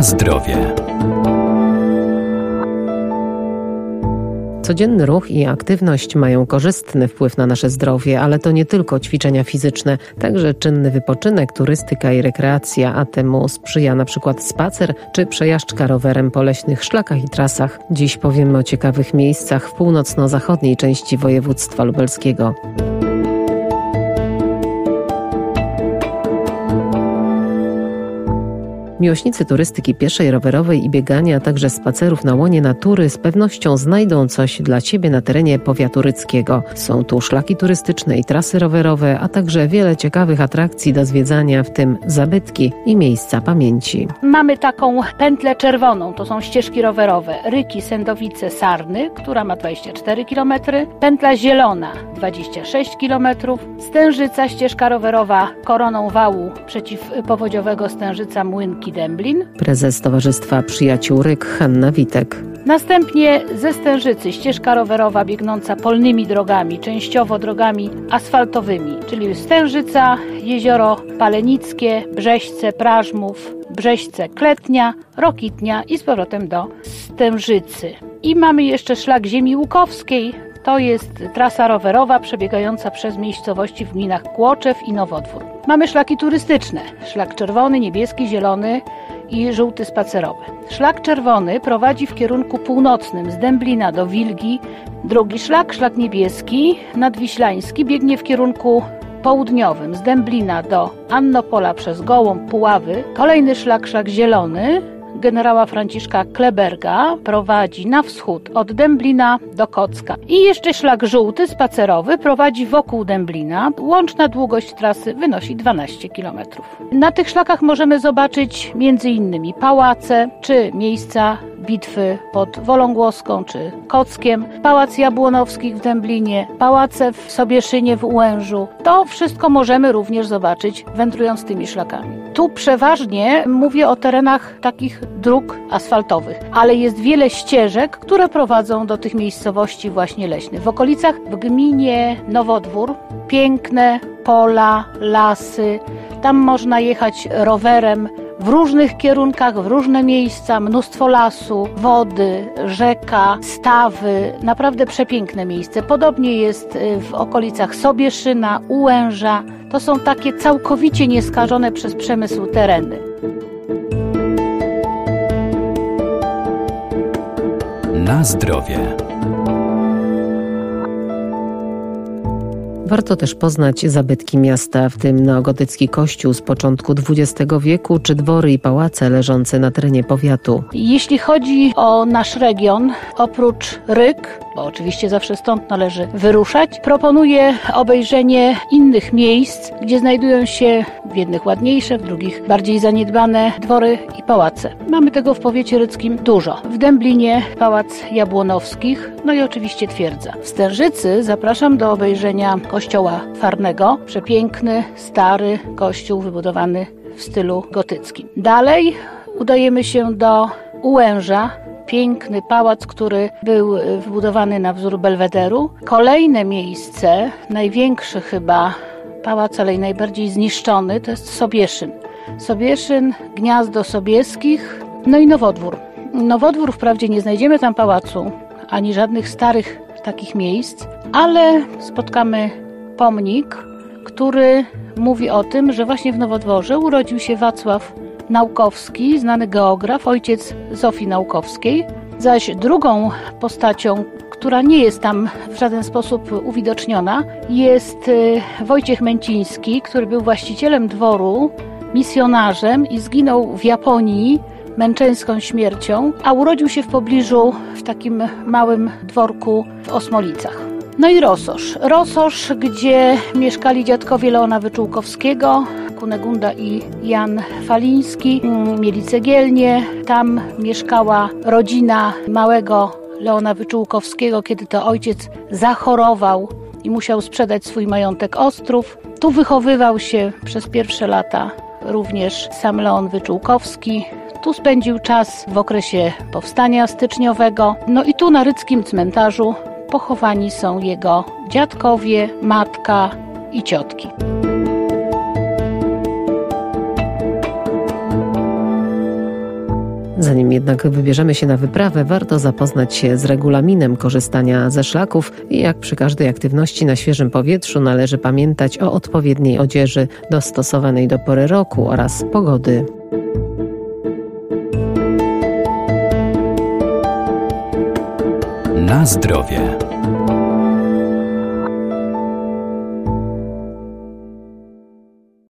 Zdrowie. Codzienny ruch i aktywność mają korzystny wpływ na nasze zdrowie, ale to nie tylko ćwiczenia fizyczne, także czynny wypoczynek, turystyka i rekreacja, a temu sprzyja na przykład spacer czy przejażdżka rowerem po leśnych szlakach i trasach. Dziś powiemy o ciekawych miejscach w północno-zachodniej części województwa lubelskiego. Miłośnicy turystyki pieszej, rowerowej i biegania, a także spacerów na łonie natury z pewnością znajdą coś dla siebie na terenie powiatu ryckiego. Są tu szlaki turystyczne i trasy rowerowe, a także wiele ciekawych atrakcji do zwiedzania, w tym zabytki i miejsca pamięci. Mamy taką pętlę czerwoną, to są ścieżki rowerowe. Ryki, Sędowice, Sarny, która ma 24 km. Pętla zielona, 26 km. Stężyca, ścieżka rowerowa koroną wału przeciwpowodziowego Stężyca Młynki Dęblin. Prezes Towarzystwa Przyjaciół Ryk Hanna Witek. Następnie ze Stężycy ścieżka rowerowa biegnąca polnymi drogami, częściowo drogami asfaltowymi, czyli Stężyca, Jezioro Palenickie, Brzeźce, Prażmów, Brzeźce, Kletnia, Rokitnia i z powrotem do Stężycy. I mamy jeszcze szlak ziemi łukowskiej, to jest trasa rowerowa przebiegająca przez miejscowości w gminach Kłoczew i Nowodwór. Mamy szlaki turystyczne. Szlak czerwony, niebieski, zielony i żółty spacerowy. Szlak czerwony prowadzi w kierunku północnym z Dęblina do Wilgi. Drugi szlak, szlak niebieski, nadwiślański, biegnie w kierunku południowym z Dęblina do Annopola przez Gołąb, Puławy. Kolejny szlak, szlak zielony, generała Franciszka Kleberga prowadzi na wschód od Dęblina do Kocka. I jeszcze szlak żółty spacerowy prowadzi wokół Dęblina. Łączna długość trasy wynosi 12 km. Na tych szlakach możemy zobaczyć m.in. pałace czy miejsca bitwy pod Wolągłoską czy Kockiem, Pałac Jabłonowskich w Dęblinie, pałace w Sobieszynie w Ułężu. To wszystko możemy również zobaczyć wędrując tymi szlakami. Tu przeważnie mówię o terenach takich dróg asfaltowych, ale jest wiele ścieżek, które prowadzą do tych miejscowości właśnie leśnych. W okolicach w gminie Nowodwór piękne pola, lasy. Tam można jechać rowerem w różnych kierunkach, w różne miejsca, mnóstwo lasu, wody, rzeka, stawy. Naprawdę przepiękne miejsce. Podobnie jest y, w okolicach Sobieszyna, Ułęża. To są takie całkowicie nieskażone przez przemysł tereny. Na zdrowie. Warto też poznać zabytki miasta, w tym neogotycki kościół z początku XX wieku, czy dwory i pałace leżące na terenie powiatu. Jeśli chodzi o nasz region, oprócz Ryk, bo oczywiście zawsze stąd należy wyruszać, proponuję obejrzenie innych miejsc, gdzie znajdują się w jednych ładniejsze, w drugich bardziej zaniedbane dwory i pałace. Mamy tego w powiecie ryckim dużo. W Dęblinie pałac Jabłonowskich, no i oczywiście twierdza. W Stężycy zapraszam do obejrzenia kościoła farnego. Przepiękny, stary kościół wybudowany w stylu gotyckim. Dalej udajemy się do Ułęża, piękny pałac, który był wybudowany na wzór belwederu. Kolejne miejsce, największy chyba pałac, ale i najbardziej zniszczony, to jest Sobieszyn. Sobieszyn, Gniazdo Sobieskich, no i Nowodwór. Nowodwór wprawdzie nie znajdziemy tam pałacu, ani żadnych starych takich miejsc, ale spotkamy pomnik, który mówi o tym, że właśnie w Nowodworze urodził się Wacław Naukowski, znany geograf, ojciec Zofii Naukowskiej, zaś drugą postacią, która nie jest tam w żaden sposób uwidoczniona, jest y, Wojciech Męciński, który był właścicielem dworu, misjonarzem i zginął w Japonii męczeńską śmiercią, a urodził się w pobliżu w takim małym dworku w Osmolicach. No i Rososz. Rososz, gdzie mieszkali dziadkowie Leona Wyczółkowskiego, Kunegunda i Jan Faliński. Mm, mieli cegielnię. Tam mieszkała rodzina małego Leona Wyczółkowskiego, kiedy to ojciec zachorował i musiał sprzedać swój majątek Ostrów. Tu wychowywał się przez pierwsze lata również sam Leon Wyczółkowski. Tu spędził czas w okresie powstania styczniowego. No i tu na ryckim cmentarzu pochowani są jego dziadkowie, matka i ciotki. Zanim jednak wybierzemy się na wyprawę, warto zapoznać się z regulaminem korzystania ze szlaków i jak przy każdej aktywności na świeżym powietrzu należy pamiętać o odpowiedniej odzieży dostosowanej do pory roku oraz pogody. Na zdrowie.